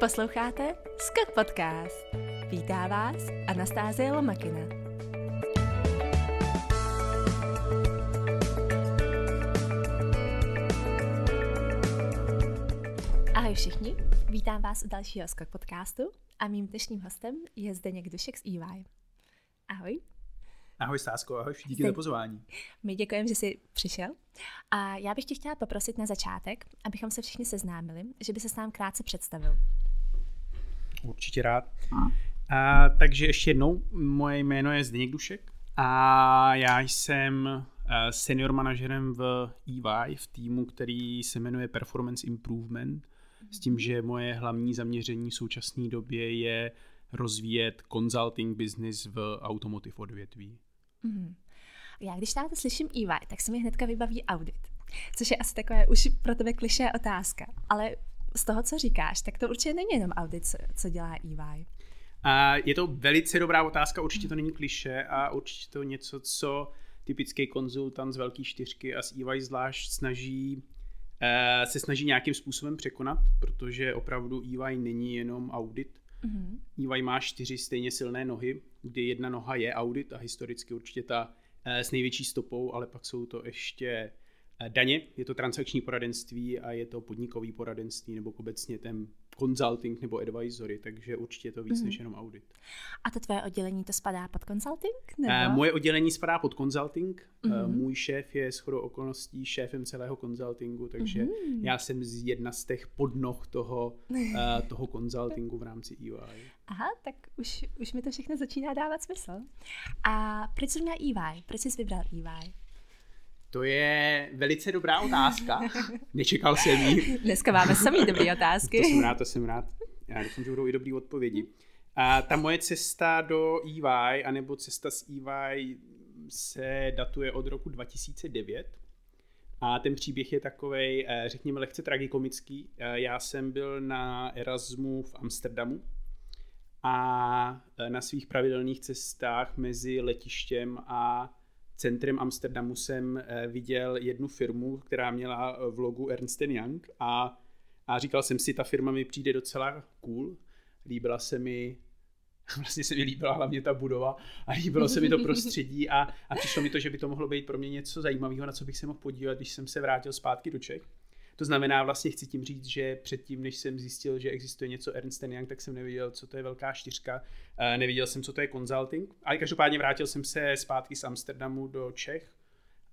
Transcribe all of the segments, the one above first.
Posloucháte Skok Podcast. Vítá vás Anastázie Lomakina. Ahoj všichni, vítám vás u dalšího Skok Podcastu a mým dnešním hostem je Zdeněk Dušek z EY. Ahoj. Ahoj Sásko, ahoj, díky za pozvání. My děkujeme, že jsi přišel. A já bych tě chtěla poprosit na začátek, abychom se všichni seznámili, že by se s nám krátce představil. Určitě rád. A, takže ještě jednou, moje jméno je Zdeněk Dušek a já jsem eh, senior manažerem v EY, v týmu, který se jmenuje Performance Improvement, s tím, že moje hlavní zaměření v současné době je rozvíjet consulting business v automotive odvětví. Mm. Já když tady slyším EY, tak se mi hnedka vybaví audit, což je asi takové už pro tebe kliše otázka, ale z toho, co říkáš, tak to určitě není jenom audit, co, dělá EY. A je to velice dobrá otázka, určitě to není kliše a určitě to něco, co typický konzultant z velké čtyřky a z EY zvlášť snaží eh, se snaží nějakým způsobem překonat, protože opravdu EY není jenom audit, Mm-hmm. EY má čtyři stejně silné nohy, kdy jedna noha je audit a historicky určitě ta eh, s největší stopou, ale pak jsou to ještě daně, je to transakční poradenství a je to podnikový poradenství nebo obecně ten consulting nebo advisory, takže určitě je to víc mm. než jenom audit. A to tvoje oddělení to spadá pod consulting? Nebo? Uh, moje oddělení spadá pod consulting. Mm. Uh, můj šéf je shodou okolností šéfem celého consultingu, takže mm. já jsem z jedna z těch podnoh toho, toho consultingu v rámci EY. Aha, tak už, už mi to všechno začíná dávat smysl. A proč jsi měl EY? Proč jsi vybral EY? To je velice dobrá otázka. Nečekal jsem ji. Dneska máme samý dobré otázky. to jsem rád, to jsem rád. Já doufám, že budou i dobré odpovědi. A ta moje cesta do EY, anebo cesta z EY se datuje od roku 2009. A ten příběh je takový, eh, řekněme, lehce tragikomický. Eh, já jsem byl na Erasmu v Amsterdamu a eh, na svých pravidelných cestách mezi letištěm a centrem Amsterdamu jsem eh, viděl jednu firmu, která měla v logu Ernst Young a, a říkal jsem si, ta firma mi přijde docela cool, líbila se mi vlastně se mi líbila hlavně ta budova a líbilo se mi to prostředí a, a přišlo mi to, že by to mohlo být pro mě něco zajímavého, na co bych se mohl podívat, když jsem se vrátil zpátky do Čech. To znamená, vlastně chci tím říct, že předtím, než jsem zjistil, že existuje něco Ernst Young, tak jsem nevěděl, co to je velká čtyřka, eh, nevěděl jsem, co to je consulting, ale každopádně vrátil jsem se zpátky z Amsterdamu do Čech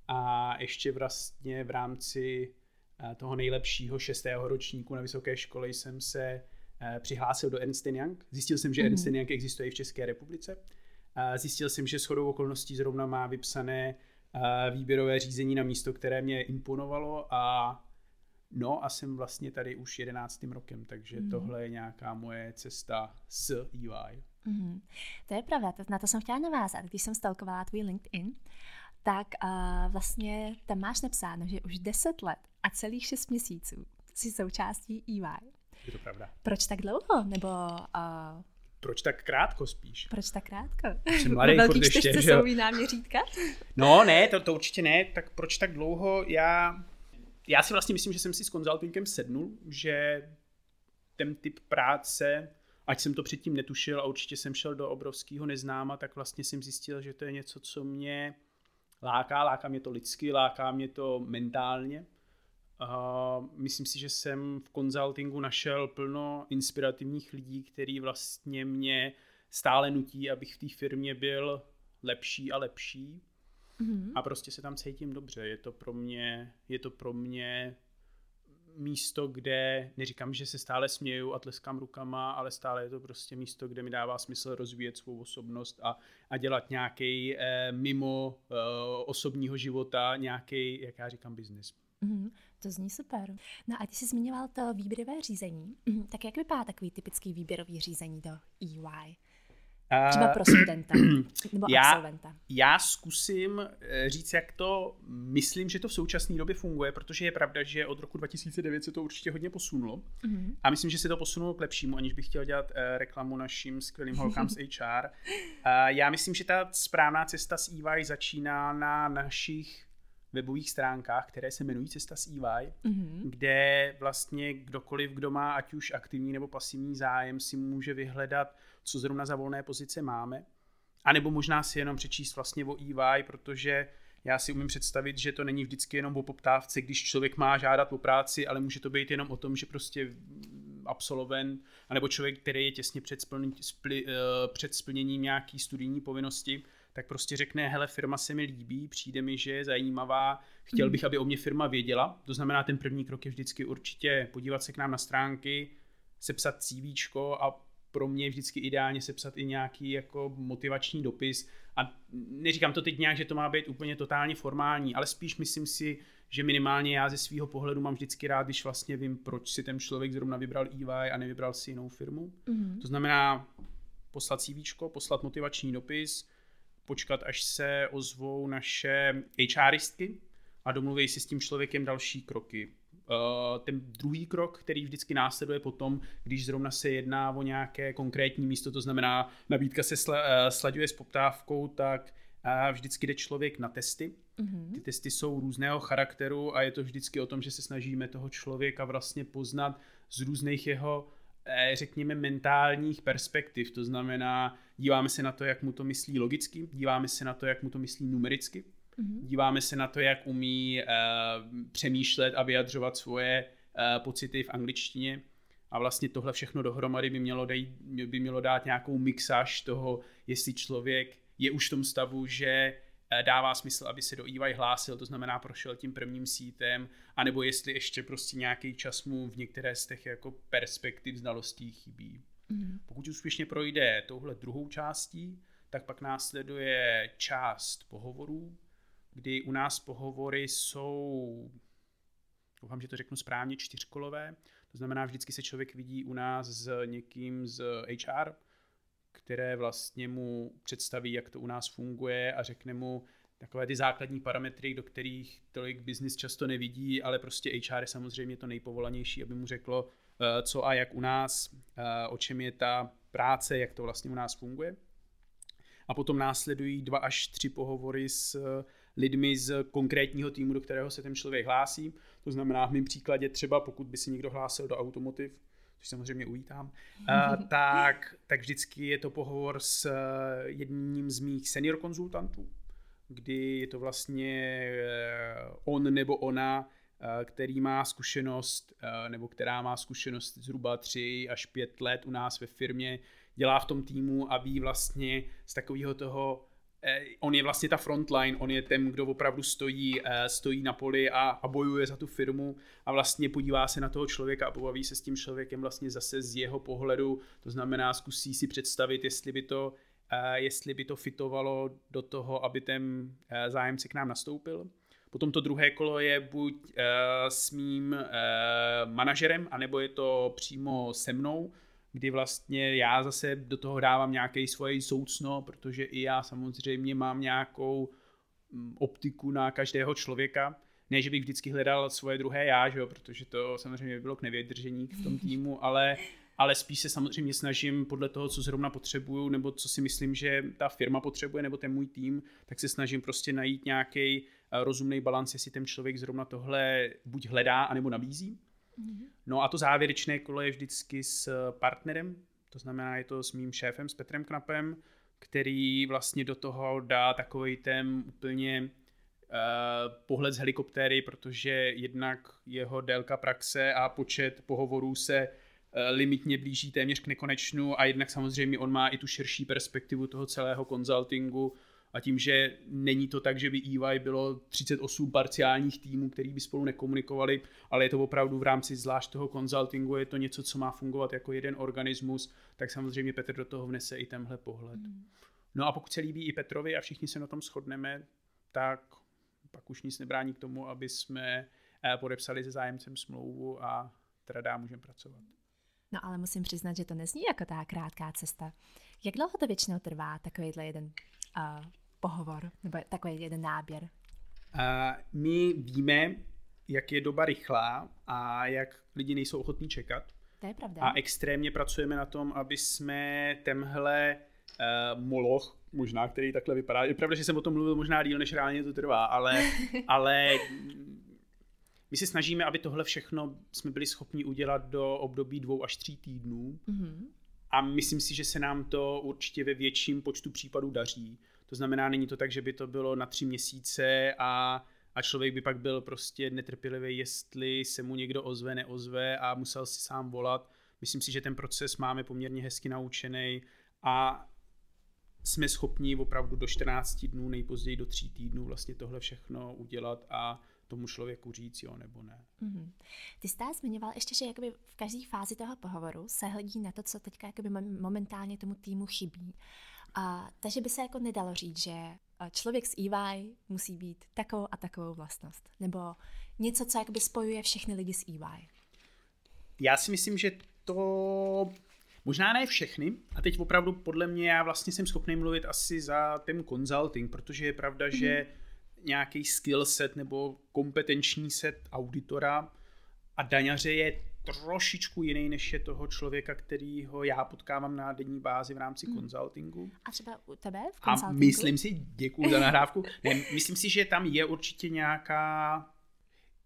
a ještě vlastně v rámci eh, toho nejlepšího šestého ročníku na vysoké škole jsem se eh, přihlásil do Ernst Young. Zjistil jsem, že mm-hmm. Ernst Young existuje i v České republice. Zjistil jsem, že shodou okolností zrovna má vypsané výběrové řízení na místo, které mě imponovalo a No a jsem vlastně tady už jedenáctým rokem, takže mm. tohle je nějaká moje cesta s EY. Mm. To je pravda, na to jsem chtěla navázat. Když jsem stalkovala tvůj LinkedIn, tak uh, vlastně tam máš napsáno, že už 10 let a celých 6 měsíců jsi součástí EY. Je to pravda. Proč tak dlouho? Nebo uh, proč tak krátko spíš? Proč tak krátko? Jsem mladý furt ještě, že jsou náměřítka? No ne, to, to určitě ne, tak proč tak dlouho? Já já si vlastně myslím, že jsem si s konzultingem sednul, že ten typ práce, ať jsem to předtím netušil a určitě jsem šel do obrovského neznáma, tak vlastně jsem zjistil, že to je něco, co mě láká, láká mě to lidsky, láká mě to mentálně. Uh, myslím si, že jsem v konzultingu našel plno inspirativních lidí, který vlastně mě stále nutí, abych v té firmě byl lepší a lepší. Mm-hmm. A prostě se tam cítím dobře. Je to pro mě, je to pro mě místo, kde neříkám, že se stále směju a tleskám rukama, ale stále je to prostě místo, kde mi dává smysl rozvíjet svou osobnost a, a dělat nějaký eh, mimo eh, osobního života, nějaký, jak já říkám, biznis. Mm, to zní super. No a ty jsi zmiňoval to výběrové řízení. Mm, tak jak vypadá takový typický výběrový řízení do EY? Třeba pro studenta nebo já, absolventa. Já zkusím eh, říct, jak to myslím, že to v současné době funguje, protože je pravda, že od roku 2009 se to určitě hodně posunulo. Mm-hmm. A myslím, že se to posunulo k lepšímu, aniž bych chtěl dělat uh, reklamu našim skvělým holkám z HR. Já myslím, že ta správná cesta s EY začíná na našich webových stránkách, které se jmenují Cesta s EY, mm-hmm. kde vlastně kdokoliv, kdo má ať už aktivní nebo pasivní zájem, si může vyhledat, co zrovna za volné pozice máme. A nebo možná si jenom přečíst vlastně o EY, protože já si umím představit, že to není vždycky jenom o poptávce, když člověk má žádat o práci, ale může to být jenom o tom, že prostě absolvent, anebo člověk, který je těsně před, splň, spli, uh, před splněním nějaký studijní povinnosti, tak prostě řekne, hele, firma se mi líbí, přijde mi, že je zajímavá, chtěl bych, aby o mě firma věděla. To znamená, ten první krok je vždycky určitě podívat se k nám na stránky, sepsat CV a pro mě je vždycky ideálně sepsat i nějaký jako motivační dopis. A neříkám to teď nějak, že to má být úplně totálně formální, ale spíš myslím si, že minimálně já ze svého pohledu mám vždycky rád, když vlastně vím, proč si ten člověk zrovna vybral EY a nevybral si jinou firmu. Mm-hmm. To znamená poslat CV, poslat motivační dopis, počkat, až se ozvou naše HRistky a domluví si s tím člověkem další kroky. Uh, ten druhý krok, který vždycky následuje potom, když zrovna se jedná o nějaké konkrétní místo, to znamená nabídka se sl- uh, slaďuje s poptávkou, tak uh, vždycky jde člověk na testy. Mm-hmm. Ty testy jsou různého charakteru a je to vždycky o tom, že se snažíme toho člověka vlastně poznat z různých jeho Eh, řekněme, mentálních perspektiv. To znamená, díváme se na to, jak mu to myslí logicky, díváme se na to, jak mu to myslí numericky, mm-hmm. díváme se na to, jak umí uh, přemýšlet a vyjadřovat svoje uh, pocity v angličtině. A vlastně tohle všechno dohromady by mělo, dej, by mělo dát nějakou mixáž toho, jestli člověk je už v tom stavu, že Eh, dává smysl, aby se do EY hlásil, to znamená prošel tím prvním sítem, anebo jestli ještě prostě nějaký čas mu v některé z těch jako perspektiv znalostí chybí. Mm. Pokud úspěšně projde touhle druhou částí, tak pak následuje část pohovorů, kdy u nás pohovory jsou, doufám, že to řeknu správně, čtyřkolové. To znamená, vždycky se člověk vidí u nás s někým z HR, které vlastně mu představí, jak to u nás funguje a řekne mu takové ty základní parametry, do kterých tolik biznis často nevidí, ale prostě HR je samozřejmě to nejpovolanější, aby mu řeklo, eh, co a jak u nás, eh, o čem je ta práce, jak to vlastně u nás funguje. A potom následují dva až tři pohovory s lidmi z konkrétního týmu, do kterého se ten člověk hlásí. To znamená v mém příkladě třeba, pokud by si někdo hlásil do Automotive, což samozřejmě uvítám, uh, tak, tak vždycky je to pohovor s eh, jedním z mých senior konzultantů, kdy je to vlastně eh, on nebo ona, který má zkušenost, nebo která má zkušenost zhruba 3 až 5 let u nás ve firmě, dělá v tom týmu a ví vlastně z takového toho Eh, on je vlastně ta frontline, on je ten, kdo opravdu stojí, eh, stojí na poli a, a bojuje za tu firmu a vlastně podívá se na toho člověka a pobaví se s tím člověkem vlastně zase z jeho pohledu, to znamená zkusí si představit, jestli by to, eh, jestli by to fitovalo do toho, aby ten zájemce k nám nastoupil. Potom to druhé kolo je buď s mým manažerem, anebo je to přímo se mnou, kdy vlastně já zase do toho dávám nějaké svoje soucno, protože i já samozřejmě mám nějakou mm, optiku na každého člověka. Ne, že bych vždycky hledal svoje druhé já, že jo, protože to samozřejmě by bylo k nevědržení v tom týmu, ale, ale spíš se samozřejmě snažím podle toho, co zrovna potřebuju, nebo co si myslím, že ta firma potřebuje, nebo ten můj tým, tak se snažím prostě najít nějaký eh, rozumný balans, jestli ten člověk zrovna tohle buď hledá, anebo nabízí. No a to závěrečné kolo je vždycky s partnerem, to znamená, je to s mým šéfem, s Petrem Knapem, který vlastně do toho dá takový ten úplně uh, pohled z helikoptéry, protože jednak jeho délka praxe a počet pohovorů se uh, limitně blíží téměř k nekonečnu a jednak samozřejmě on má i tu širší perspektivu toho celého konzultingu, a tím, že není to tak, že by EY bylo 38 parciálních týmů, který by spolu nekomunikovali, ale je to opravdu v rámci zvlášť toho konzultingu, je to něco, co má fungovat jako jeden organismus, tak samozřejmě Petr do toho vnese i tenhle pohled. Hmm. No a pokud se líbí i Petrovi a všichni se na tom shodneme, tak pak už nic nebrání k tomu, aby jsme eh, podepsali se zájemcem smlouvu a teda můžeme pracovat. No ale musím přiznat, že to nezní jako ta krátká cesta. Jak dlouho to většinou trvá, takovýhle jeden uh, pohovor, nebo takový jeden náběr? Uh, my víme, jak je doba rychlá a jak lidi nejsou ochotní čekat. To je pravda. A extrémně pracujeme na tom, aby jsme tenhle uh, moloch, možná, který takhle vypadá. Je pravda, že jsem o tom mluvil možná díl, než reálně to trvá, ale, ale my se snažíme, aby tohle všechno jsme byli schopni udělat do období dvou až tří týdnů. Mm-hmm. A myslím si, že se nám to určitě ve větším počtu případů daří. To znamená, není to tak, že by to bylo na tři měsíce a, a člověk by pak byl prostě netrpělivý, jestli se mu někdo ozve, neozve a musel si sám volat. Myslím si, že ten proces máme poměrně hezky naučený a jsme schopni opravdu do 14 dnů, nejpozději do 3 týdnů vlastně tohle všechno udělat a tomu člověku říct jo nebo ne. Mm-hmm. Ty jsi zmiňoval ještě, že jakoby v každé fázi toho pohovoru se hledí na to, co teďka jakoby momentálně tomu týmu chybí. A, takže by se jako nedalo říct, že člověk s EY musí být takovou a takovou vlastnost. Nebo něco, co jakoby spojuje všechny lidi s EY. Já si myslím, že to Možná ne všechny, a teď opravdu podle mě já vlastně jsem schopný mluvit asi za ten consulting, protože je pravda, mm-hmm. že nějaký skill set nebo kompetenční set auditora a daňaře je trošičku jiný, než je toho člověka, kterýho já potkávám na denní bázi v rámci hmm. A třeba u tebe v? A myslím si, děkuji za nahrávku, ne, myslím si, že tam je určitě nějaká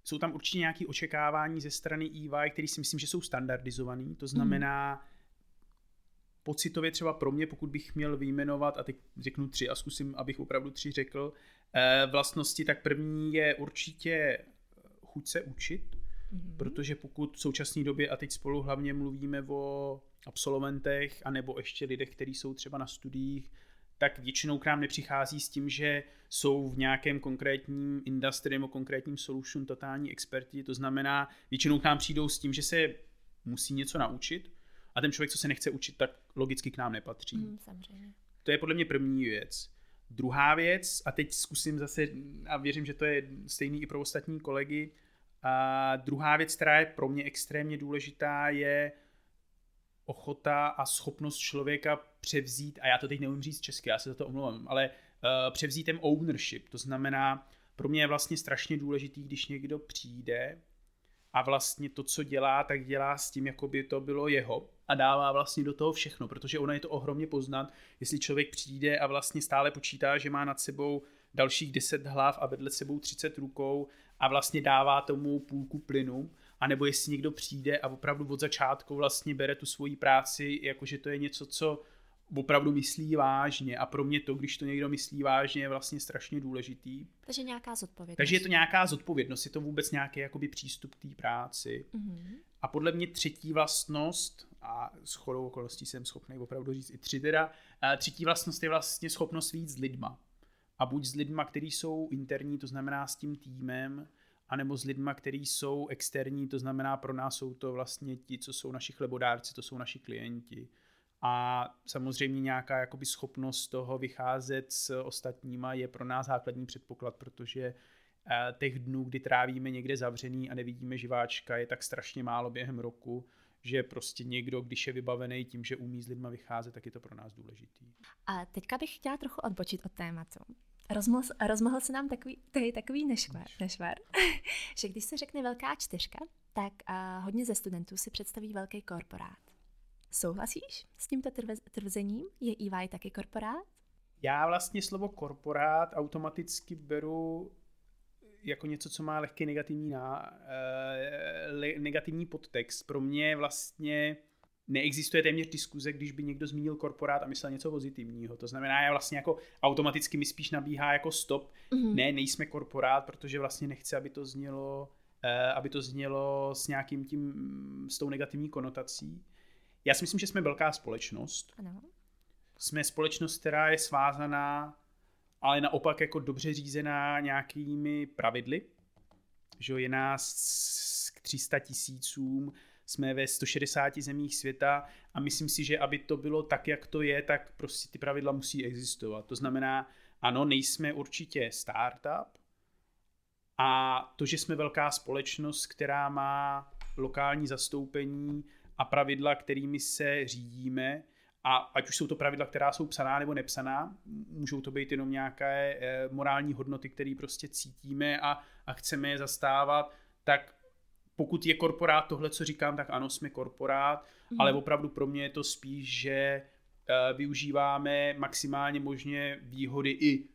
jsou tam určitě nějaké očekávání ze strany EY, které si myslím, že jsou standardizované. To znamená, hmm. Pocitově třeba pro mě, pokud bych měl vyjmenovat, a teď řeknu tři a zkusím, abych opravdu tři řekl, eh, vlastnosti, tak první je určitě chuť se učit, mm-hmm. protože pokud v současné době, a teď spolu hlavně mluvíme o absolventech, anebo ještě lidech, kteří jsou třeba na studiích, tak většinou k nám nepřichází s tím, že jsou v nějakém konkrétním industry nebo konkrétním solution totální experti, to znamená, většinou k nám přijdou s tím, že se musí něco naučit a ten člověk, co se nechce učit, tak logicky k nám nepatří. Mm, samozřejmě. To je podle mě první věc. Druhá věc, a teď zkusím zase, a věřím, že to je stejný i pro ostatní kolegy, a druhá věc, která je pro mě extrémně důležitá, je ochota a schopnost člověka převzít, a já to teď neumím říct česky, já se za to omlouvám, ale uh, převzít ten ownership. To znamená, pro mě je vlastně strašně důležitý, když někdo přijde a vlastně to, co dělá, tak dělá s tím, jako by to bylo jeho. A dává vlastně do toho všechno, protože ono je to ohromně poznat, jestli člověk přijde a vlastně stále počítá, že má nad sebou dalších 10 hlav a vedle sebou 30 rukou a vlastně dává tomu půlku plynu, anebo jestli někdo přijde a opravdu od začátku vlastně bere tu svoji práci, jakože to je něco, co opravdu myslí vážně a pro mě to, když to někdo myslí vážně, je vlastně strašně důležitý. Takže nějaká zodpovědnost. Takže je to nějaká zodpovědnost, je to vůbec nějaký jakoby přístup k té práci. Mm-hmm. A podle mě třetí vlastnost, a s chodou okolností jsem schopný opravdu říct i tři teda, třetí vlastnost je vlastně schopnost víc s lidma. A buď s lidma, kteří jsou interní, to znamená s tím týmem, anebo s lidma, kteří jsou externí, to znamená pro nás jsou to vlastně ti, co jsou naši chlebodárci, to jsou naši klienti. A samozřejmě nějaká jakoby schopnost toho vycházet s ostatníma je pro nás základní předpoklad, protože eh, těch dnů, kdy trávíme někde zavřený a nevidíme živáčka, je tak strašně málo během roku, že prostě někdo, když je vybavený tím, že umí s lidma vycházet, tak je to pro nás důležitý. A teďka bych chtěla trochu odbočit od tématu. Rozmohl, rozmohl se nám takový, tady takový nešvar, nešvar že když se řekne velká čtyřka, tak uh, hodně ze studentů si představí velký korporát. Souhlasíš s tímto tvrzením? Je EY taky korporát? Já vlastně slovo korporát automaticky beru jako něco, co má lehký negativní, na, uh, negativní podtext. Pro mě vlastně neexistuje téměř diskuze, když by někdo zmínil korporát a myslel něco pozitivního. To znamená, já vlastně jako automaticky mi spíš nabíhá jako stop. Mm-hmm. Ne, nejsme korporát, protože vlastně nechci, aby to znělo, uh, aby to znělo s nějakým tím, s tou negativní konotací. Já si myslím, že jsme velká společnost. Ano. Jsme společnost, která je svázaná, ale naopak jako dobře řízená nějakými pravidly. Že je nás k 300 tisícům, jsme ve 160 zemích světa a myslím si, že aby to bylo tak, jak to je, tak prostě ty pravidla musí existovat. To znamená, ano, nejsme určitě startup a to, že jsme velká společnost, která má lokální zastoupení a pravidla, kterými se řídíme, a ať už jsou to pravidla, která jsou psaná nebo nepsaná, můžou to být jenom nějaké eh, morální hodnoty, které prostě cítíme a, a chceme je zastávat, tak pokud je korporát tohle, co říkám, tak ano, jsme korporát, mm. ale opravdu pro mě je to spíš, že uh, využíváme maximálně možně výhody i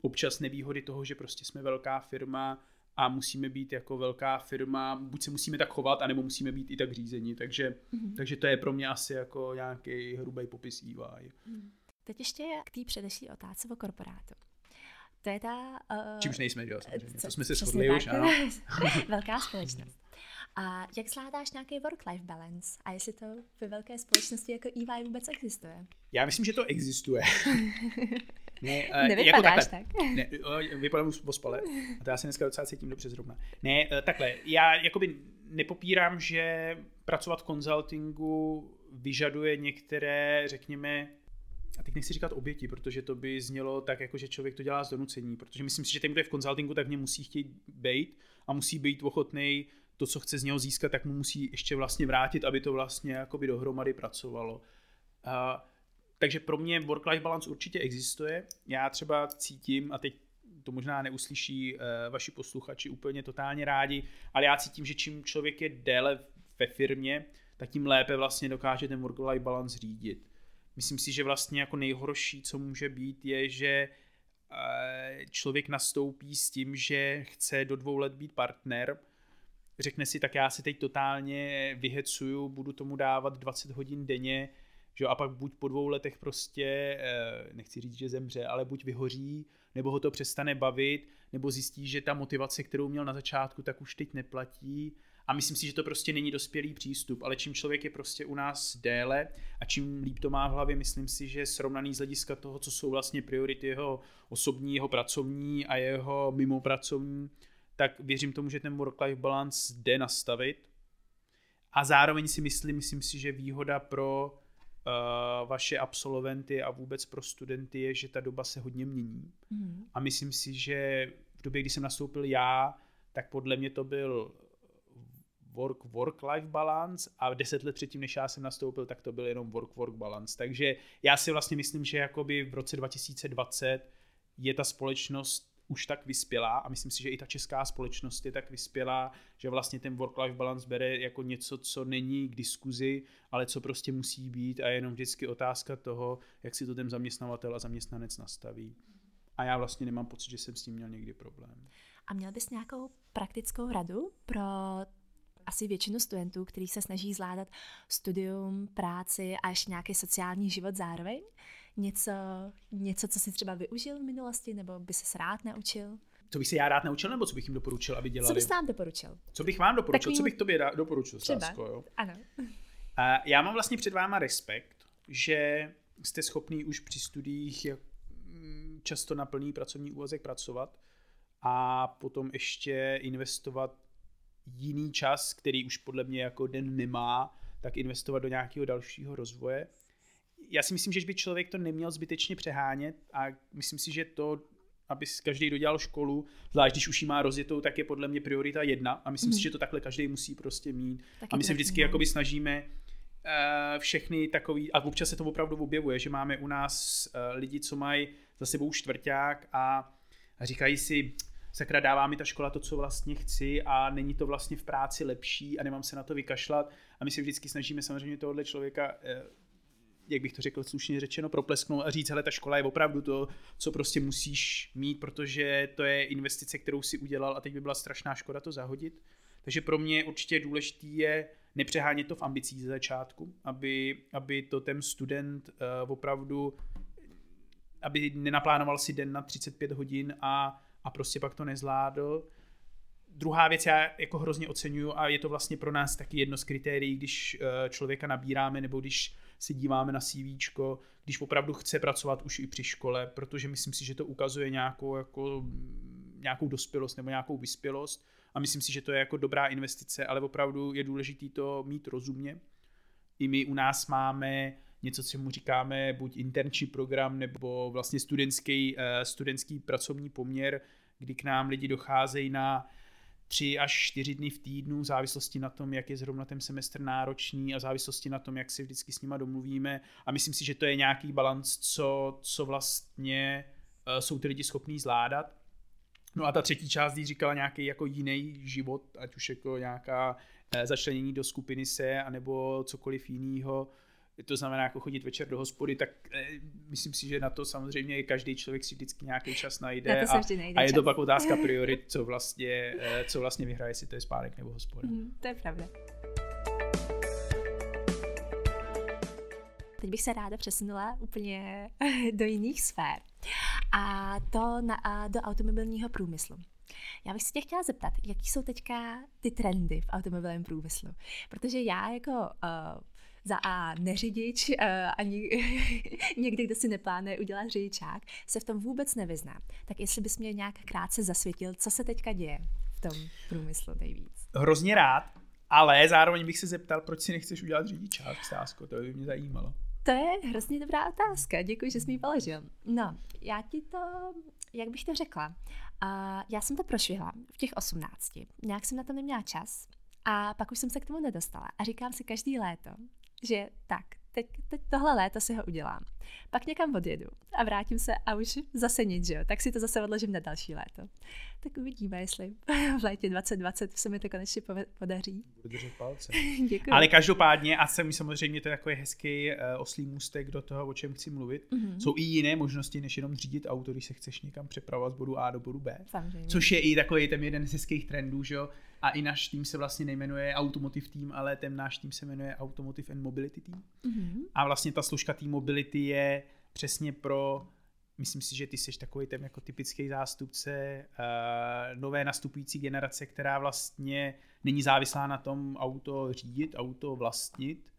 občas nevýhody toho, že prostě jsme velká firma a musíme být jako velká firma, buď se musíme tak chovat, anebo musíme být i tak řízení, takže, mm-hmm. takže to je pro mě asi jako nějaký hrubý popis EY. Mm. Teď ještě k té předešlé otázce o korporátu. To je ta... Uh, Čímž nejsme, jo, samozřejmě. Co, to jsme se shodli už, ano. Velká společnost. A jak zvládáš nějaký work-life balance? A jestli to ve velké společnosti jako EY vůbec existuje? Já myslím, že to existuje. ne, uh, Nevypadáš jako tak. Ne, vypadám v ospale. A to já se dneska docela cítím dobře zrovna. Ne, uh, takhle. Já jakoby nepopírám, že pracovat v konzultingu vyžaduje některé, řekněme, a teď nechci říkat oběti, protože to by znělo tak, jako že člověk to dělá z donucení, protože myslím si, že ten, kdo je v konzultingu, tak mě musí chtít být a musí být ochotný to, co chce z něho získat, tak mu musí ještě vlastně vrátit, aby to vlastně jakoby dohromady pracovalo. Uh, takže pro mě work-life balance určitě existuje. Já třeba cítím, a teď to možná neuslyší uh, vaši posluchači úplně totálně rádi, ale já cítím, že čím člověk je déle ve firmě, tak tím lépe vlastně dokáže ten work-life balance řídit. Myslím si, že vlastně jako nejhorší, co může být, je, že uh, člověk nastoupí s tím, že chce do dvou let být partner, řekne si, tak já si teď totálně vyhecuju, budu tomu dávat 20 hodin denně, že a pak buď po dvou letech prostě, eh, nechci říct, že zemře, ale buď vyhoří, nebo ho to přestane bavit, nebo zjistí, že ta motivace, kterou měl na začátku, tak už teď neplatí. A myslím si, že to prostě není dospělý přístup, ale čím člověk je prostě u nás déle a čím líp to má v hlavě, myslím si, že srovnaný z hlediska toho, co jsou vlastně priority jeho osobní, jeho pracovní a jeho mimo pracovní, tak věřím tomu, že ten work-life balance jde nastavit. A zároveň si myslím, myslím si, že výhoda pro vaše absolventy a vůbec pro studenty je, že ta doba se hodně mění. Mm. A myslím si, že v době, kdy jsem nastoupil já, tak podle mě to byl work, work-life balance a deset let předtím, než já jsem nastoupil, tak to byl jenom work-work balance. Takže já si vlastně myslím, že jakoby v roce 2020 je ta společnost už tak vyspělá a myslím si, že i ta česká společnost je tak vyspělá, že vlastně ten work-life balance bere jako něco, co není k diskuzi, ale co prostě musí být a je jenom vždycky otázka toho, jak si to ten zaměstnavatel a zaměstnanec nastaví. A já vlastně nemám pocit, že jsem s tím měl někdy problém. A měl bys nějakou praktickou radu pro asi většinu studentů, kteří se snaží zvládat studium, práci a ještě nějaký sociální život zároveň? Něco, něco, co jsi třeba využil v minulosti, nebo by se rád naučil? Co bych si já rád naučil, nebo co bych jim doporučil, aby dělali? Co bys vám doporučil? Co bych vám doporučil? Takový... Co bych tobě doporučil, třeba. Sásko, jo? Ano. A já mám vlastně před váma respekt, že jste schopný už při studiích mm, často na plný pracovní úvazek pracovat a potom ještě investovat jiný čas, který už podle mě jako den nemá, tak investovat do nějakého dalšího rozvoje já si myslím, že by člověk to neměl zbytečně přehánět a myslím si, že to, aby každý dodělal školu, zvlášť když už ji má rozjetou, tak je podle mě priorita jedna a myslím mm. si, mhm. že to takhle každý musí prostě mít. Taky a my se vždycky jakoby snažíme uh, všechny takový, a občas se to opravdu objevuje, že máme u nás uh, lidi, co mají za sebou čtvrták a, a říkají si, sakra, dává mi ta škola to, co vlastně chci a není to vlastně v práci lepší a nemám se na to vykašlat. A my se vždycky snažíme samozřejmě tohohle člověka uh, jak bych to řekl slušně řečeno, proplesknout a říct, hele, ta škola je opravdu to, co prostě musíš mít, protože to je investice, kterou si udělal a teď by byla strašná škoda to zahodit. Takže pro mě určitě důležitý je nepřehánět to v ambicích ze začátku, aby, aby to ten student uh, opravdu, aby nenaplánoval si den na 35 hodin a, a prostě pak to nezvládl. Druhá věc já jako hrozně oceňuju a je to vlastně pro nás taky jedno z kritérií, když uh, člověka nabíráme nebo když si díváme na CV, když opravdu chce pracovat už i při škole, protože myslím si, že to ukazuje nějakou, jako, nějakou dospělost nebo nějakou vyspělost a myslím si, že to je jako dobrá investice, ale opravdu je důležité to mít rozumně. I my u nás máme něco, co mu říkáme buď internship program nebo vlastně studentský, eh, studentský pracovní poměr, kdy k nám lidi docházejí na tři až čtyři dny v týdnu, v závislosti na tom, jak je zrovna ten semestr náročný a v závislosti na tom, jak si vždycky s nima domluvíme. A myslím si, že to je nějaký balans, co, co vlastně uh, jsou ty lidi schopní zvládat. No a ta třetí část, když říkala nějaký jako jiný život, ať už jako nějaká uh, začlenění do skupiny se, anebo cokoliv jiného, to znamená jako chodit večer do hospody, tak eh, myslím si, že na to samozřejmě každý člověk si vždycky nějaký čas najde Na to a, vždy najde a je to čas. pak otázka priorit, co vlastně, eh, co vlastně vyhraje, jestli to je spánek nebo hospoda. Mhm, to je pravda. Teď bych se ráda přesunula úplně do jiných sfér. A to na, a do automobilního průmyslu. Já bych se tě chtěla zeptat, jaký jsou teďka ty trendy v automobilovém průmyslu? Protože já jako uh, za A neřidič, uh, ani někdy, kdo si neplánuje udělat řidičák, se v tom vůbec nevyzná. Tak jestli bys mě nějak krátce zasvětil, co se teďka děje v tom průmyslu nejvíc? Hrozně rád, ale zároveň bych se zeptal, proč si nechceš udělat řidičák, Sásko, to by mě zajímalo. To je hrozně dobrá otázka, děkuji, že jsi mi ji položil. No, já ti to, jak bych to řekla, uh, já jsem to prošvihla v těch 18, nějak jsem na to neměla čas a pak už jsem se k tomu nedostala a říkám si každý léto, že tak, teď, teď tohle léto si ho udělám. Pak někam odjedu a vrátím se a už zase nic, že jo? Tak si to zase odložím na další léto. Tak uvidíme, jestli v létě 2020 se mi to konečně podaří. Budu držet palce. Děkuji. Ale každopádně, a jsem samozřejmě to je takový hezký uh, oslý můstek do toho, o čem chci mluvit. Mhm. Jsou i jiné možnosti, než jenom řídit auto, když se chceš někam přepravovat z bodu A do bodu B. Samozřejmě. Což je i takový ten jeden z hezkých trendů, že jo? A i náš tým se vlastně nejmenuje Automotive Team, ale ten náš tým se jmenuje Automotive and Mobility Team. Mhm. A vlastně ta složka té mobility je přesně pro, myslím si, že ty jsi takový ten jako typický zástupce uh, nové nastupující generace, která vlastně není závislá na tom auto řídit, auto vlastnit,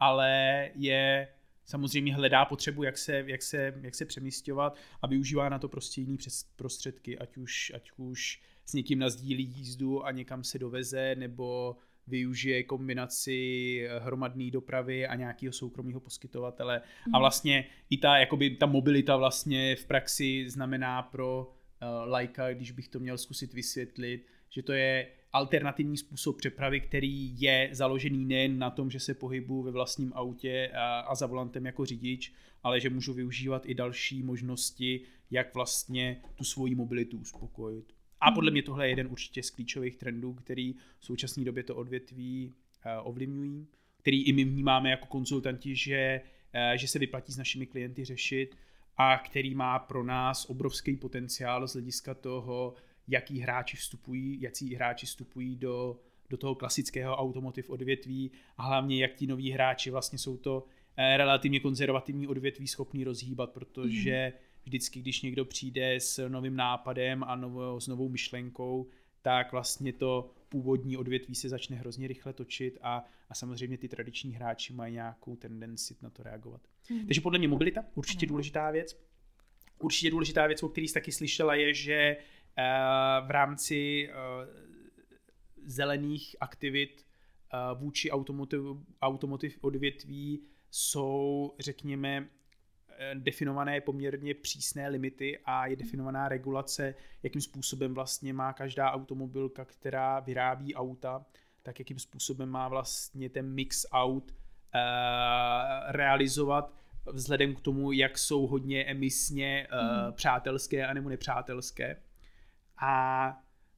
ale je samozřejmě hledá potřebu, jak se, jak se, jak se přemístěvat a využívá na to prostě jiný přes prostředky, ať už, ať už s někým nazdílí jízdu a někam se doveze, nebo využije kombinaci hromadné dopravy a nějakého soukromého poskytovatele. Mm. A vlastně i ta, jakoby, ta mobilita vlastně v praxi znamená pro uh, lajka, když bych to měl zkusit vysvětlit, že to je alternativní způsob přepravy, který je založený nejen na tom, že se pohybuju ve vlastním autě a, a za volantem jako řidič, ale že můžu využívat i další možnosti, jak vlastně tu svoji mobilitu uspokojit. A podle mě tohle je jeden určitě z klíčových trendů, který v současné době to odvětví uh, ovlivňují, který i my vnímáme jako konzultanti, že, uh, že se vyplatí s našimi klienty řešit a který má pro nás obrovský potenciál z hlediska toho, jaký hráči vstupují, jaký hráči vstupují do, do toho klasického automotiv odvětví a hlavně jak ti noví hráči vlastně jsou to eh, relativně konzervativní odvětví schopný rozhýbat, protože mm. Vždycky, když někdo přijde s novým nápadem a novou, s novou myšlenkou, tak vlastně to původní odvětví se začne hrozně rychle točit a, a samozřejmě ty tradiční hráči mají nějakou tendenci na to reagovat. Mm. Takže podle mě mobilita, určitě důležitá věc. Určitě důležitá věc, o který jsi taky slyšela, je, že v rámci zelených aktivit vůči automotiv, automotiv odvětví jsou, řekněme, definované poměrně přísné limity a je definovaná regulace, jakým způsobem vlastně má každá automobilka, která vyrábí auta, tak jakým způsobem má vlastně ten mix aut realizovat vzhledem k tomu, jak jsou hodně emisně mm. přátelské anebo nepřátelské. A,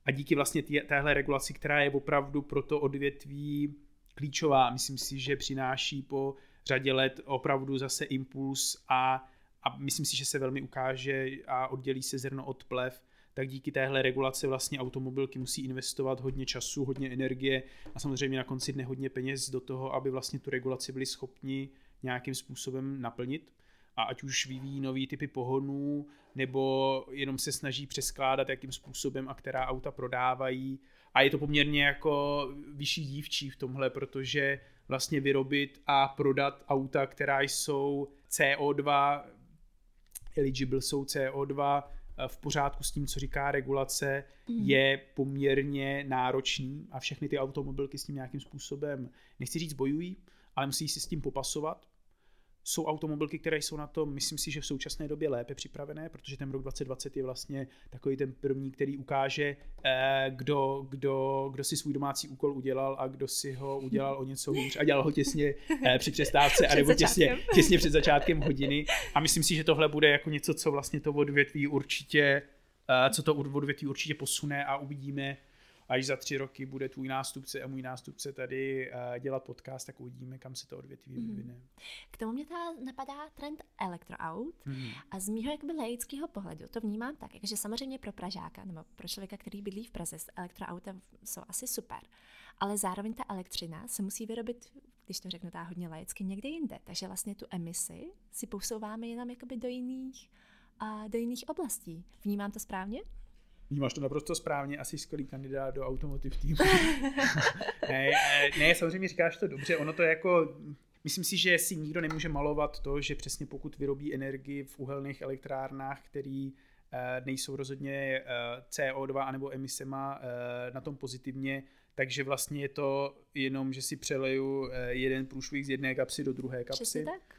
a díky vlastně tý, téhle regulaci, která je opravdu pro to odvětví klíčová, myslím si, že přináší po řadě let opravdu zase impuls a, a myslím si, že se velmi ukáže a oddělí se zrno od plev, tak díky téhle regulaci vlastně automobilky musí investovat hodně času, hodně energie a samozřejmě na konci dne hodně peněz do toho, aby vlastně tu regulaci byli schopni nějakým způsobem naplnit a ať už vyvíjí nový typy pohonů, nebo jenom se snaží přeskládat, jakým způsobem a která auta prodávají. A je to poměrně jako vyšší dívčí v tomhle, protože vlastně vyrobit a prodat auta, která jsou CO2, eligible jsou CO2, v pořádku s tím, co říká regulace, mm. je poměrně náročný a všechny ty automobilky s tím nějakým způsobem, nechci říct bojují, ale musí si s tím popasovat jsou automobilky, které jsou na to, myslím si, že v současné době lépe připravené, protože ten rok 2020 je vlastně takový ten první, který ukáže, eh, kdo, kdo, kdo si svůj domácí úkol udělal a kdo si ho udělal o něco hůř a dělal ho těsně eh, při přestávce, anebo těsně, těsně před začátkem hodiny. A myslím si, že tohle bude jako něco, co vlastně to odvětví určitě, eh, co to odvětví určitě posune a uvidíme, až za tři roky bude tvůj nástupce a můj nástupce tady uh, dělat podcast, tak uvidíme, kam se to odvětví mm. vyvine. K tomu mě ta napadá trend elektroaut mm. a z mýho jakoby laického pohledu to vnímám tak, že samozřejmě pro Pražáka nebo pro člověka, který bydlí v Praze, elektroauta jsou asi super, ale zároveň ta elektřina se musí vyrobit když to řeknu tak hodně laicky, někde jinde. Takže vlastně tu emisi si posouváme jenom jakoby do jiných, a do jiných oblastí. Vnímám to správně? Vnímáš to naprosto správně, asi skvělý kandidát do automotiv týmu. ne, ne, samozřejmě říkáš to dobře, ono to je jako, myslím si, že si nikdo nemůže malovat to, že přesně pokud vyrobí energii v uhelných elektrárnách, který eh, nejsou rozhodně eh, CO2 anebo emisema eh, na tom pozitivně, takže vlastně je to jenom, že si přeleju jeden průšvih z jedné kapsy do druhé kapsy. Přesně tak.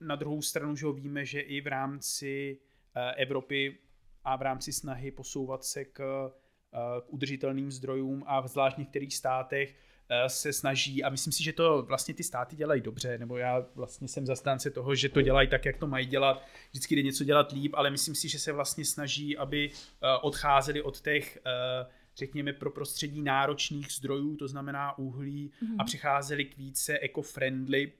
Na druhou stranu, že ho víme, že i v rámci Evropy a v rámci snahy posouvat se k, eh, k udržitelným zdrojům a v zvlášť některých státech eh, se snaží a myslím si, že to vlastně ty státy dělají dobře, nebo já vlastně jsem zastánce toho, že to dělají tak, jak to mají dělat, vždycky jde něco dělat líp, ale myslím si, že se vlastně snaží, aby eh, odcházeli od těch řekněme, pro prostředí náročných zdrojů, to znamená uhlí, mm-hmm. a přicházeli k více eco-friendly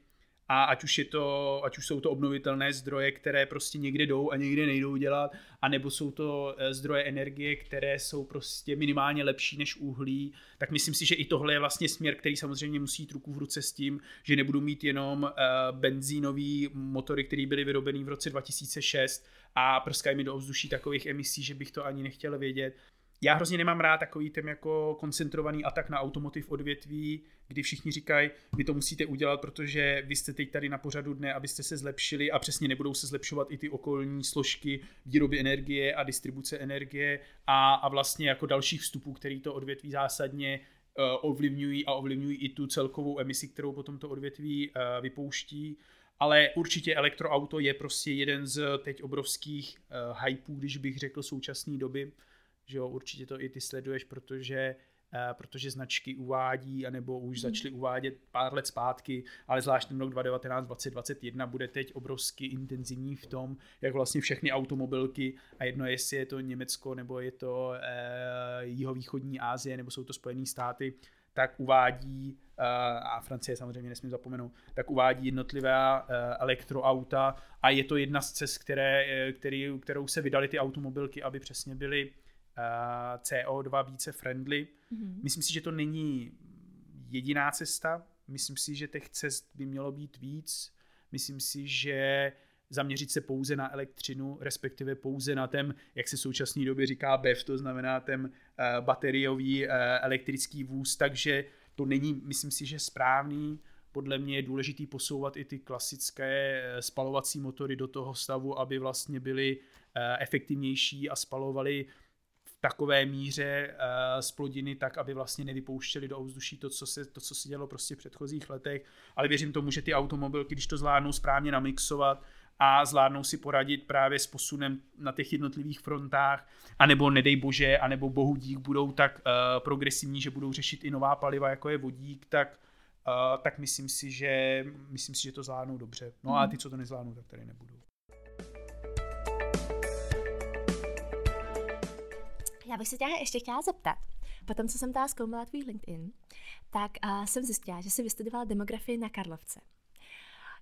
a ať už, je to, ať už jsou to obnovitelné zdroje, které prostě někde jdou a někde nejdou dělat, anebo jsou to eh, zdroje energie, které jsou prostě minimálně lepší než uhlí, tak myslím si, že i tohle je vlastně směr, který samozřejmě musí jít ruku v ruce s tím, že nebudu mít jenom uh, benzínový motory, které byly vyrobeny v roce 2006 a prskají mi do ovzduší takových emisí, že bych to ani nechtěl vědět já hrozně nemám rád takový ten jako koncentrovaný atak na automotiv odvětví, kdy všichni říkají, vy to musíte udělat, protože vy jste teď tady na pořadu dne, abyste se zlepšili a přesně nebudou se zlepšovat i ty okolní složky výroby energie a distribuce energie a, a vlastně jako dalších vstupů, který to odvětví zásadně uh, ovlivňují a ovlivňují i tu celkovou emisi, kterou potom to odvětví uh, vypouští. Ale určitě elektroauto je prostě jeden z teď obrovských uh, hypeů, když bych řekl současné doby že jo, určitě to i ty sleduješ, protože Uh, protože značky uvádí, anebo už hmm. začaly uvádět pár let zpátky, ale zvlášť ten rok 2019, 2021 bude teď obrovsky intenzivní v tom, jak vlastně všechny automobilky, a jedno jestli je to Německo, nebo je to uh, jihovýchodní Asie, nebo jsou to Spojené státy, tak uvádí, uh, a Francie samozřejmě nesmím zapomenout, tak uvádí jednotlivé uh, elektroauta a je to jedna z cest, které, který, kterou se vydali ty automobilky, aby přesně byly Eh, CO2 více friendly. Mm-hmm. Myslím si, že to není jediná cesta. Myslím si, že těch cest by mělo být víc. Myslím si, že zaměřit se pouze na elektřinu, respektive pouze na ten, jak se v současné době říká BEV, to znamená ten uh, bateriový uh, elektrický vůz, takže to není, myslím si, že správný. Podle mě je důležitý posouvat i ty klasické spalovací motory do toho stavu, aby vlastně byly efektivnější a spalovaly takové míře uh, splodiny tak, aby vlastně nevypouštěli do ovzduší to, co se, to, co se dělo prostě v předchozích letech, ale věřím tomu, že ty automobilky, když to zvládnou správně namixovat a zvládnou si poradit právě s posunem na těch jednotlivých frontách, anebo nedej bože, anebo bohu dík budou tak uh, progresivní, že budou řešit i nová paliva, jako je vodík, tak Uh, tak myslím si, že myslím si, že to zvládnou dobře. No a mhm. ty, co to nezvládnou, tak tady nebudou. Já bych se tě ještě chtěla zeptat. Potom, co jsem teda zkoumala tvůj LinkedIn, tak uh, jsem zjistila, že jsi vystudovala demografii na Karlovce.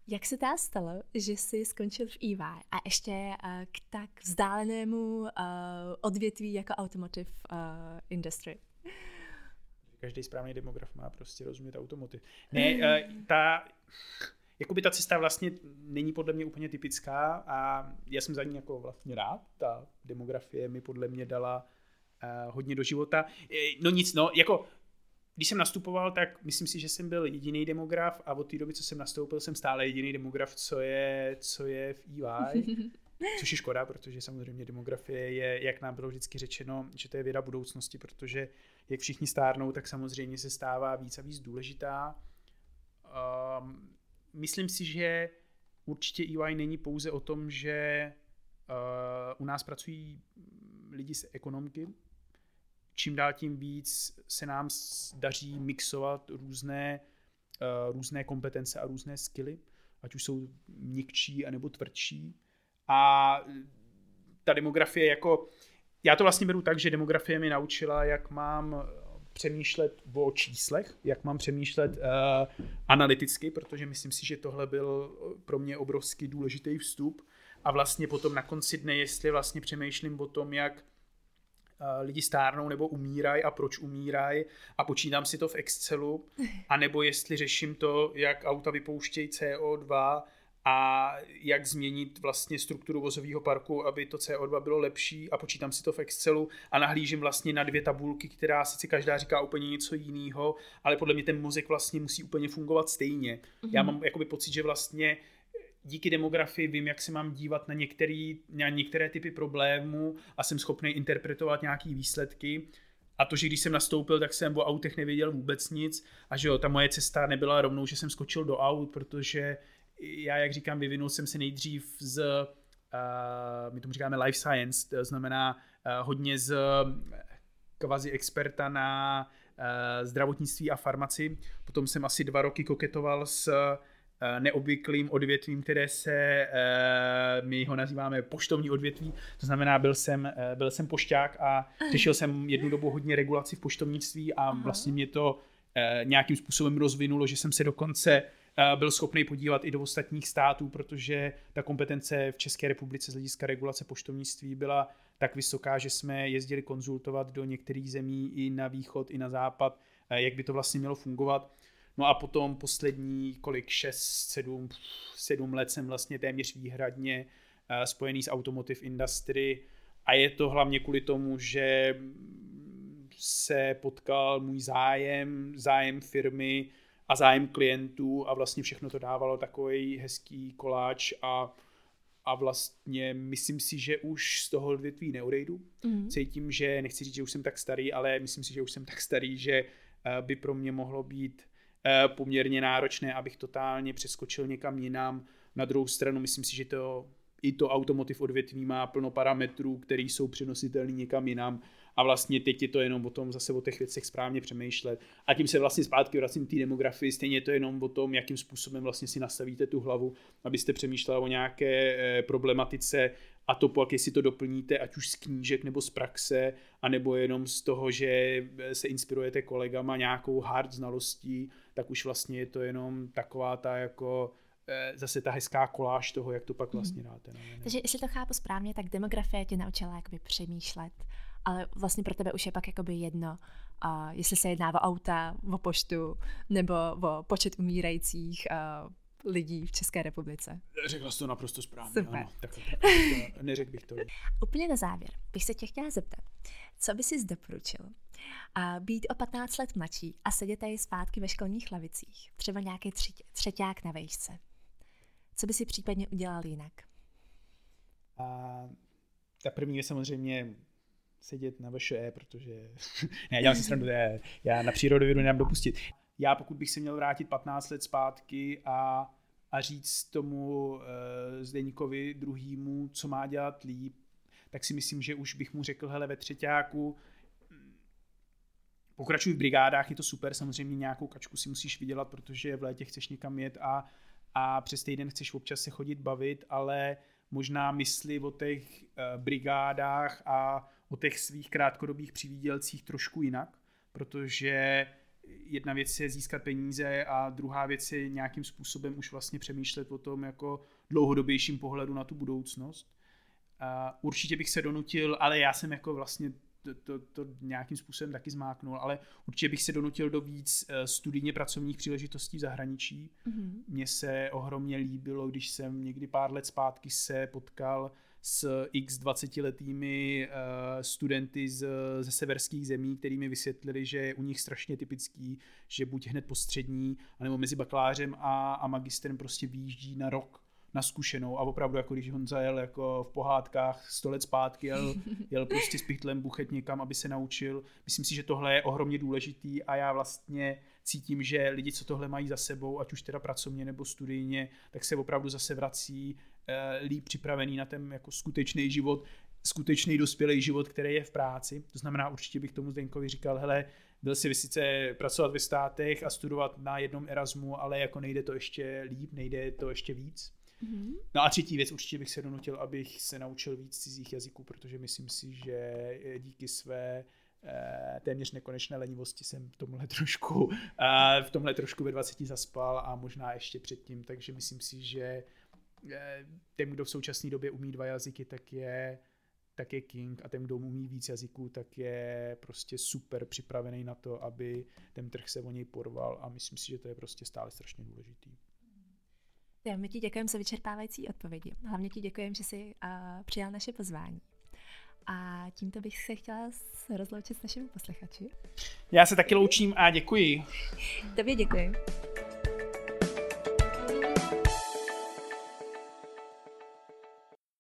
Jak se teda stalo, že jsi skončil v EY a ještě uh, k tak vzdálenému uh, odvětví jako automotive uh, industry? Každý správný demograf má prostě rozumět automotiv. Ne, uh, ta, jakoby ta cesta vlastně není podle mě úplně typická a já jsem za ní jako vlastně rád. Ta demografie mi podle mě dala hodně do života. No nic, no, jako když jsem nastupoval, tak myslím si, že jsem byl jediný demograf a od té doby, co jsem nastoupil, jsem stále jediný demograf, co je, co je v EY. Což je škoda, protože samozřejmě demografie je, jak nám bylo vždycky řečeno, že to je věda budoucnosti, protože jak všichni stárnou, tak samozřejmě se stává víc a víc důležitá. Um, myslím si, že určitě EY není pouze o tom, že uh, u nás pracují lidi z ekonomky, čím dál tím víc se nám daří mixovat různé, uh, různé kompetence a různé skily, ať už jsou měkčí anebo tvrdší. A ta demografie jako, já to vlastně beru tak, že demografie mi naučila, jak mám přemýšlet o číslech, jak mám přemýšlet uh, analyticky, protože myslím si, že tohle byl pro mě obrovský důležitý vstup. A vlastně potom na konci dne, jestli vlastně přemýšlím o tom, jak lidi stárnou nebo umírají a proč umírají a počítám si to v Excelu, anebo jestli řeším to, jak auta vypouštějí CO2 a jak změnit vlastně strukturu vozového parku, aby to CO2 bylo lepší a počítám si to v Excelu a nahlížím vlastně na dvě tabulky, která sice každá říká úplně něco jiného, ale podle mě ten mozek vlastně musí úplně fungovat stejně. Mm-hmm. Já mám jakoby pocit, že vlastně díky demografii vím, jak se mám dívat na, některý, na některé typy problémů a jsem schopný interpretovat nějaké výsledky. A to, že když jsem nastoupil, tak jsem o autech nevěděl vůbec nic a že jo, ta moje cesta nebyla rovnou, že jsem skočil do aut, protože já, jak říkám, vyvinul jsem se nejdřív z, uh, my tomu říkáme life science, to znamená uh, hodně z kvazi experta na uh, zdravotnictví a farmaci. Potom jsem asi dva roky koketoval s Eh, neobvyklým odvětvím, které se, eh, my ho nazýváme poštovní odvětví, to znamená, byl jsem, eh, byl jsem pošťák a řešil jsem jednu dobu hodně regulaci v poštovnictví a vlastně mě to nějakým způsobem rozvinulo, že jsem se dokonce byl schopný podívat i do ostatních států, protože ta kompetence v České republice z hlediska regulace poštovnictví byla tak vysoká, že jsme jezdili konzultovat do některých zemí i na východ, i na západ, jak by to vlastně mělo fungovat. No a potom poslední kolik, 6, 7, 7 let jsem vlastně téměř výhradně uh, spojený s automotive industry a je to hlavně kvůli tomu, že se potkal můj zájem, zájem firmy a zájem klientů a vlastně všechno to dávalo takový hezký koláč a a vlastně myslím si, že už z toho odvětví neodejdu. Mm. Cítím, že, nechci říct, že už jsem tak starý, ale myslím si, že už jsem tak starý, že uh, by pro mě mohlo být Eh, poměrně náročné, abych totálně přeskočil někam jinam. Na druhou stranu myslím si, že to i to automotiv odvětví má plno parametrů, které jsou přenositelné někam jinam a vlastně teď je to jenom o tom zase o těch věcech správně přemýšlet. A tím se vlastně zpátky vracím té demografii, stejně je to jenom o tom, jakým způsobem vlastně si nastavíte tu hlavu, abyste přemýšleli o nějaké eh, problematice a to pak, jestli to doplníte, ať už z knížek nebo z praxe, anebo jenom z toho, že eh, se inspirujete kolegama nějakou hard znalostí, tak už vlastně je to jenom taková ta jako eh, zase ta hezká koláž toho, jak to pak mhm. vlastně dáte. Ne? Takže jestli to chápu správně, tak demografie tě naučila jakoby přemýšlet, ale vlastně pro tebe už je pak jakoby jedno, a jestli se jedná o auta, o poštu, nebo o počet umírajících lidí v České republice. Řekla jsi to naprosto správně. Super. Ano, tak, tak, tak, neřekl bych to. Úplně na závěr bych se tě chtěla zeptat, co by si doporučil? A být o 15 let mladší a sedět tady zpátky ve školních lavicích, třeba nějaký třeťák na vejšce. Co by si případně udělal jinak? A ta první je samozřejmě sedět na VŠE, protože ne, dělám si srandu, já na přírodovědu nemám dopustit já pokud bych se měl vrátit 15 let zpátky a, a říct tomu uh, Zdeňkovi druhýmu, co má dělat líp, tak si myslím, že už bych mu řekl, hele, ve třetíku pokračuj v brigádách, je to super, samozřejmě nějakou kačku si musíš vydělat, protože v létě chceš někam jet a, a přes týden chceš občas se chodit bavit, ale možná mysli o těch uh, brigádách a o těch svých krátkodobých přivídělcích trošku jinak, protože jedna věc je získat peníze a druhá věc je nějakým způsobem už vlastně přemýšlet o tom jako dlouhodobějším pohledu na tu budoucnost. Určitě bych se donutil, ale já jsem jako vlastně to, to, to nějakým způsobem taky zmáknul, ale určitě bych se donutil do víc eh, studijně pracovních příležitostí v zahraničí. Mm-hmm. Mně se ohromně líbilo, když jsem někdy pár let zpátky se potkal s x 20 letými uh, studenty z, ze severských zemí, který mi vysvětlili, že je u nich strašně typický, že buď hned po střední, anebo mezi bakalářem a, a magistrem prostě výjíždí na rok na zkušenou a opravdu jako když Honza jel jako v pohádkách sto let zpátky, jel, jel prostě s pichtlem buchet někam, aby se naučil. Myslím si, že tohle je ohromně důležitý a já vlastně cítím, že lidi, co tohle mají za sebou, ať už teda pracovně nebo studijně, tak se opravdu zase vrací Eh, líp připravený na ten jako skutečný život, skutečný dospělý život, který je v práci. To znamená, určitě bych tomu Zdenkovi říkal, hele, byl si sice pracovat ve státech a studovat na jednom Erasmu, ale jako nejde to ještě líp, nejde to ještě víc. Mm-hmm. No a třetí věc, určitě bych se donutil, abych se naučil víc cizích jazyků, protože myslím si, že díky své eh, téměř nekonečné lenivosti jsem v tomhle trošku, v tomhle trošku ve 20 zaspal a možná ještě předtím, takže myslím si, že ten, kdo v současné době umí dva jazyky, tak je tak je king a ten, kdo umí víc jazyků, tak je prostě super připravený na to, aby ten trh se o něj porval a myslím si, že to je prostě stále strašně důležitý. Já my ti děkujeme za vyčerpávající odpovědi. Hlavně ti děkujeme, že jsi uh, přijal naše pozvání. A tímto bych se chtěla rozloučit s našimi posluchači. Já se taky loučím a děkuji. Tobě děkuji.